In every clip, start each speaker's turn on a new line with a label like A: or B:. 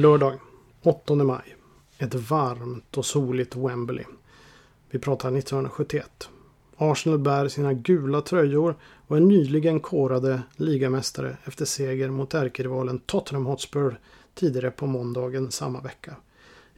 A: Lördag 8 maj. Ett varmt och soligt Wembley. Vi pratar 1971. Arsenal bär sina gula tröjor och är nyligen korade ligamästare efter seger mot ärkerivalen Tottenham Hotspur tidigare på måndagen samma vecka.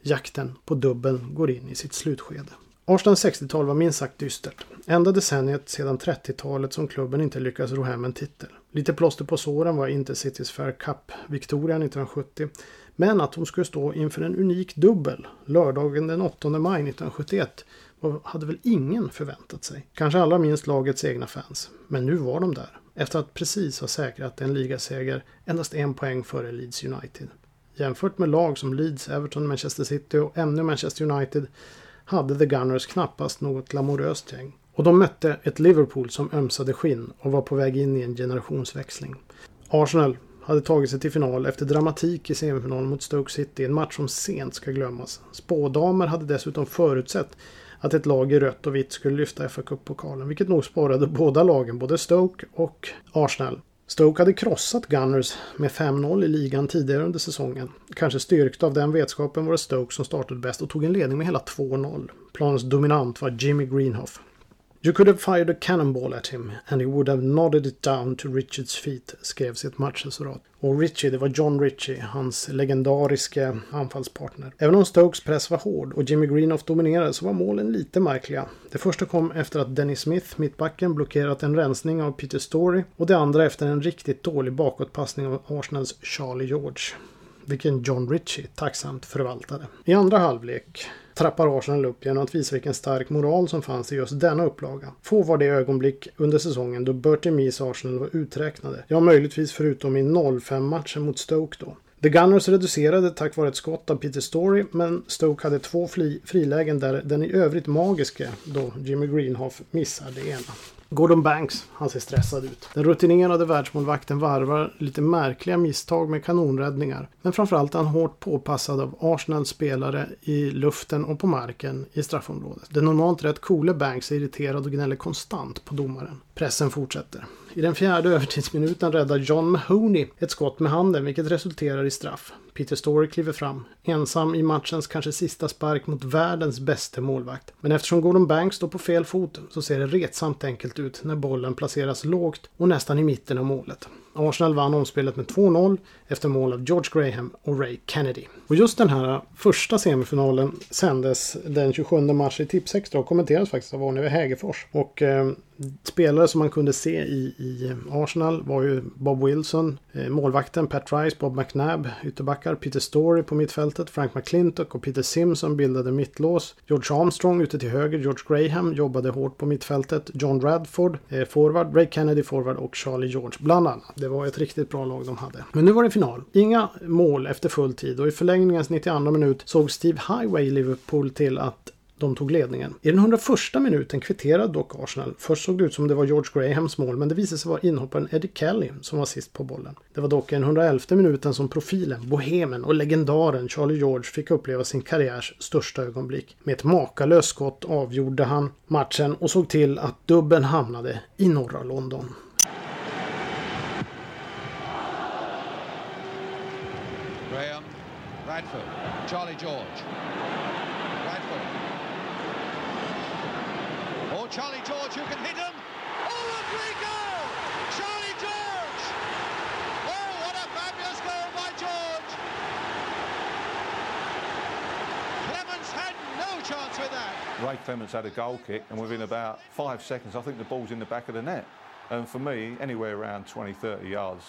A: Jakten på dubbeln går in i sitt slutskede. Arsenals 60-tal var minst sagt dystert. Enda decenniet sedan 30-talet som klubben inte lyckades ro hem en titel. Lite plåster på såren var inte Citys Fair Cup-Victoria 1970. Men att hon skulle stå inför en unik dubbel lördagen den 8 maj 1971 hade väl ingen förväntat sig. Kanske allra minst lagets egna fans. Men nu var de där. Efter att precis ha säkrat en ligaseger endast en poäng före Leeds United. Jämfört med lag som Leeds, Everton, Manchester City och ännu Manchester United hade The Gunners knappast något glamoröst gäng. Och de mötte ett Liverpool som ömsade skinn och var på väg in i en generationsväxling. Arsenal hade tagit sig till final efter dramatik i semifinalen mot Stoke City, en match som sent ska glömmas. Spådamer hade dessutom förutsett att ett lag i rött och vitt skulle lyfta fa Cup-pokalen, vilket nog sporrade båda lagen, både Stoke och Arsenal. Stoke hade krossat Gunners med 5-0 i ligan tidigare under säsongen. Kanske styrkt av den vetskapen var det Stoke som startade bäst och tog en ledning med hela 2-0. Planens dominant var Jimmy Greenhoff. You could have fired a cannonball at him and he would have nodded it down to Richards feet, skrev sitt matchreferat. Och Richie, det var John Ritchie, hans legendariska anfallspartner. Även om Stokes press var hård och Jimmy Greenoff dominerade så var målen lite märkliga. Det första kom efter att Dennis Smith, mittbacken, blockerat en rensning av Peter Story och det andra efter en riktigt dålig bakåtpassning av Arsenals Charlie George. Vilken John Ritchie tacksamt förvaltade. I andra halvlek trappar Arsenal upp genom att visa vilken stark moral som fanns i just denna upplaga. Få var det ögonblick under säsongen då Bertie Mees Arsenal var uträknade. Ja, möjligtvis förutom i 0-5-matchen mot Stoke då. The Gunners reducerade tack vare ett skott av Peter Story men Stoke hade två frilägen där den i övrigt magiske då Jimmy Greenhoff missar det ena. Gordon Banks, han ser stressad ut. Den rutinerade världsmålvakten varvar lite märkliga misstag med kanonräddningar. Men framförallt är han hårt påpassad av Arsenals spelare i luften och på marken i straffområdet. Den normalt rätt coole Banks är irriterad och gnäller konstant på domaren. Pressen fortsätter. I den fjärde övertidsminuten räddar John Mahoney ett skott med handen vilket resulterar i straff. Peter Story kliver fram, ensam i matchens kanske sista spark mot världens bästa målvakt. Men eftersom Gordon Banks står på fel fot så ser det retsamt enkelt ut när bollen placeras lågt och nästan i mitten av målet. Arsenal vann omspelet med 2-0 efter mål av George Graham och Ray Kennedy. Och just den här första semifinalen sändes den 27 mars i Tipsextra och kommenterades faktiskt av Arne Hägerfors. Och eh, spelare som man kunde se i, i Arsenal var ju Bob Wilson, eh, målvakten Pat Rice, Bob McNabb, ytterbackar, Peter Story på mittfältet, Frank McClintock och Peter Simpson bildade mittlås. George Armstrong ute till höger, George Graham jobbade hårt på mittfältet, John Radford, eh, forward, Ray Kennedy forward och Charlie George bland annat. Det var ett riktigt bra lag de hade. Men nu var det final. Inga mål efter full tid och i förlängningens 92 minut såg Steve Highway Liverpool till att de tog ledningen. I den 101 minuten kvitterade dock Arsenal. Först såg det ut som det var George Grahams mål men det visade sig vara inhopparen Eddie Kelly som var sist på bollen. Det var dock i den 111 minuten som profilen, bohemen och legendaren Charlie George fick uppleva sin karriärs största ögonblick. Med ett makalöst skott avgjorde han matchen och såg till att dubben hamnade i norra London.
B: Radford, Charlie George. Radford. Oh, Charlie George, who can hit him? Oh, Rodrigo! Charlie George! Oh, what a fabulous goal by George! Clemens had no chance with that.
C: Ray Clemens had a goal kick, and within about five seconds, I think the ball's in the back of the net. And for me, anywhere around 20, 30 yards,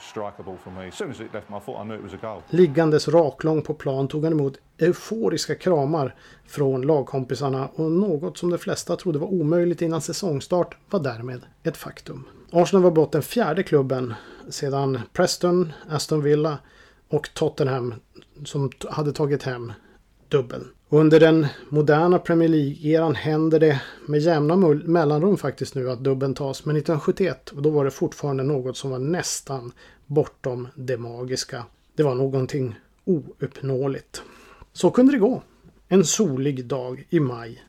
C: strikeable for me. As soon as it left my foot, I knew it was a goal.
A: Liggandes raklång på plan tog han emot euforiska kramar från lagkompisarna och något som de flesta trodde var omöjligt innan säsongstart var därmed ett faktum. Arsenal var blott den fjärde klubben sedan Preston, Aston Villa och Tottenham som hade tagit hem dubbeln. Under den moderna Premier League-eran händer det med jämna mellanrum faktiskt nu att dubbeln tas. Men 1971, och då var det fortfarande något som var nästan bortom det magiska. Det var någonting ouppnåeligt. Så kunde det gå. En solig dag i maj